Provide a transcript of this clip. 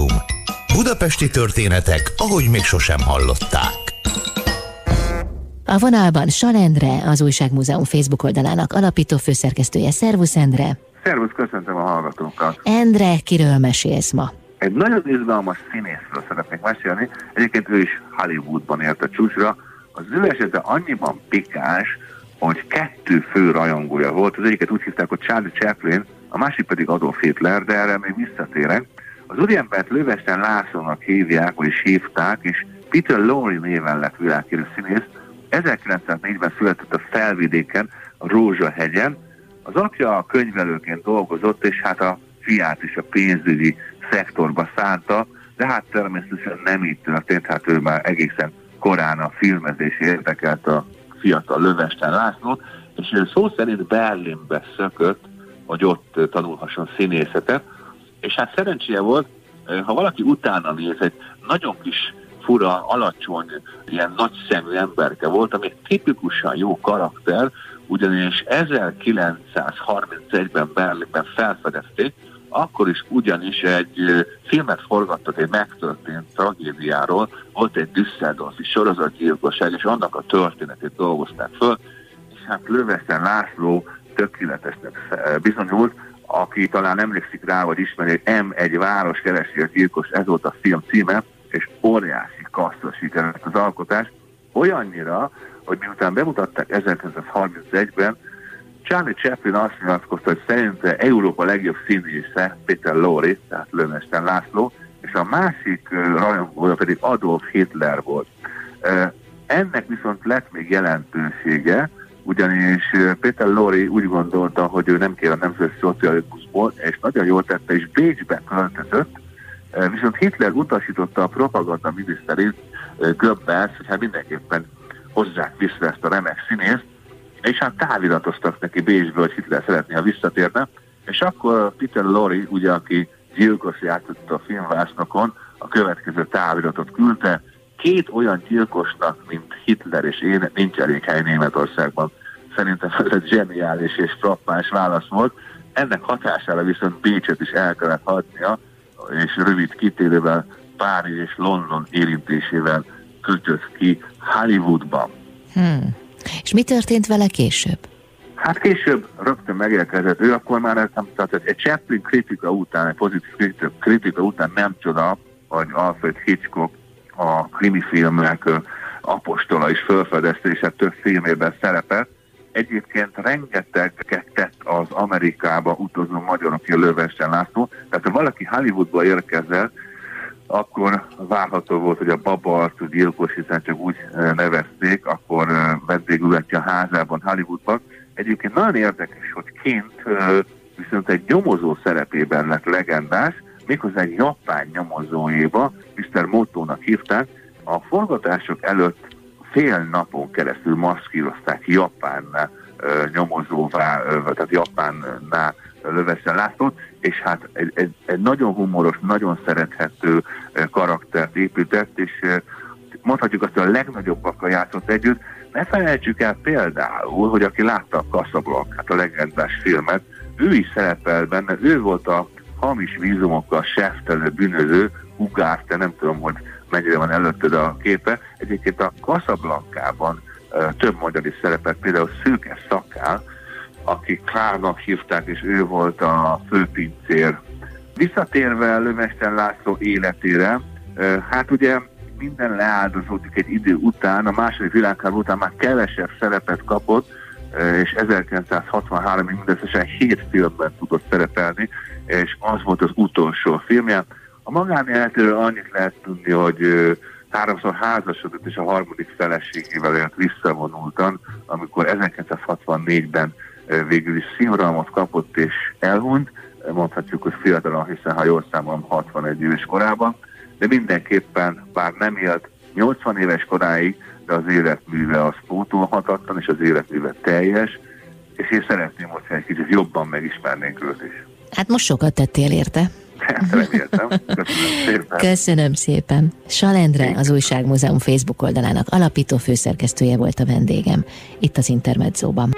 Múzeum. Budapesti történetek, ahogy még sosem hallották. A vonalban Salendre, az Újságmúzeum Facebook oldalának alapító főszerkesztője. Szervusz, Endre! Szervusz, köszöntöm a hallgatókat! Endre, kiről mesélsz ma? Egy nagyon izgalmas színészről szeretnék mesélni. Egyébként ő is Hollywoodban ért a csúcsra. Az ő esete annyiban pikáns, hogy kettő fő rajongója volt. Az egyiket úgy hívták, hogy Charlie Chaplin, a másik pedig Adolf Hitler, de erre még visszatérek. Az úriembert Lövesten Lászlónak hívják, vagyis hívták, és Peter Lorre néven lett világhírű színész. 1904-ben született a felvidéken, a Rózsahegyen. Az apja a könyvelőként dolgozott, és hát a fiát is a pénzügyi szektorba szánta, de hát természetesen nem így történt, hát ő már egészen korán a filmezés érdekelt a fiatal Lövesten Lászlót, és ő szó szerint Berlinbe szökött, hogy ott tanulhasson színészetet, és hát szerencséje volt, ha valaki utána néz, egy nagyon kis fura, alacsony, ilyen nagy szemű emberke volt, ami tipikusan jó karakter, ugyanis 1931-ben Berlinben felfedezték, akkor is ugyanis egy filmet forgattak egy megtörtént tragédiáról, volt egy Düsseldorfi sorozatgyilkosság, és annak a történetét dolgozták föl, és hát Löveszen László tökéletesnek bizonyult, aki talán emlékszik rá, vagy ismeri, hogy M egy város keresi a gyilkos, ez volt a film címe, és óriási kasszos sikerült az alkotás, olyannyira, hogy miután bemutatták 1931-ben, Charlie Chaplin azt nyilatkozta, hogy szerinte Európa legjobb színésze Peter Lorre, tehát Lömesten László, és a másik rajongója pedig Adolf Hitler volt. Ennek viszont lett még jelentősége, ugyanis Peter Lorre úgy gondolta, hogy ő nem kér a nemzeti szocializmusból, és nagyon jól tette, és Bécsbe költözött, viszont Hitler utasította a propaganda miniszterét, Goebbels, hogy hát mindenképpen hozzák vissza ezt a remek színészt, és hát táviratoztak neki Bécsből, hogy Hitler szeretné, ha visszatérne, és akkor Peter Lorre, ugye, aki gyilkos játszott a filmvásznokon, a következő táviratot küldte, két olyan gyilkosnak, mint Hitler és én, nincs elég hely Németországban. Szerintem ez egy zseniális és frappáns válasz volt. Ennek hatására viszont Bécset is el kellett hagynia, és rövid kitérővel Párizs és London érintésével kötött ki Hollywoodban. Hmm. És mi történt vele később? Hát később rögtön megérkezett. Ő akkor már nem, tehát egy Chaplin kritika után, egy pozitív kritika, kritika után nem csoda, hogy Alfred Hitchcock a krimifilmek apostola is felfedezte, és hát több filmében szerepelt. Egyébként rengeteget tett az Amerikába utazó magyarok, a Lövesten László. Tehát ha valaki Hollywoodba érkezett, akkor várható volt, hogy a baba arcú gyilkos, hiszen csak úgy nevezték, akkor vendégületje a házában Hollywoodban. Egyébként nagyon érdekes, hogy kint viszont egy nyomozó szerepében lett legendás, méghozzá egy japán nyomozóéba, Mr. Motónak hívták. A forgatások előtt fél napon keresztül maszkírozták japán nyomozóvá, tehát japánnál Löveszen Lászlót, és hát egy, egy, egy nagyon humoros, nagyon szerethető karaktert épített, és mondhatjuk azt, hogy a legnagyobbak játszott együtt. Ne felejtsük el például, hogy aki látta a Casablanca, a legendás filmet, ő is szerepel benne, ő volt a hamis vízumokkal seftelő bűnöző, Ugár, te nem tudom, hogy mennyire van előtted a képe. Egyébként a Casablancában több magyar is szerepelt, például Szőke Szakál, aki Klárnak hívták, és ő volt a főpincér. Visszatérve Lömesten László életére, hát ugye minden leáldozódik egy idő után, a második világháború után már kevesebb szerepet kapott, és 1963-ig mindösszesen 7 filmben tudott szerepelni, és az volt az utolsó filmje. A magánéletéről annyit lehet tudni, hogy háromszor házasodott, és a harmadik feleségével élt visszavonultan, amikor 1964-ben végül is színuralmat kapott és elhunyt, mondhatjuk, hogy fiatalon, hiszen ha jól számolom 61 éves korában, de mindenképpen, bár nem élt 80 éves koráig, de az életműve az pótolhatatlan, és az életműve teljes, és én szeretném, hogyha egy kicsit jobban megismernénk őt is. Hát most sokat tettél érte. Reméltem. Köszönöm szépen. Köszönöm szépen. Salendre, az Újságmúzeum Facebook oldalának alapító főszerkesztője volt a vendégem, itt az Intermedzóban.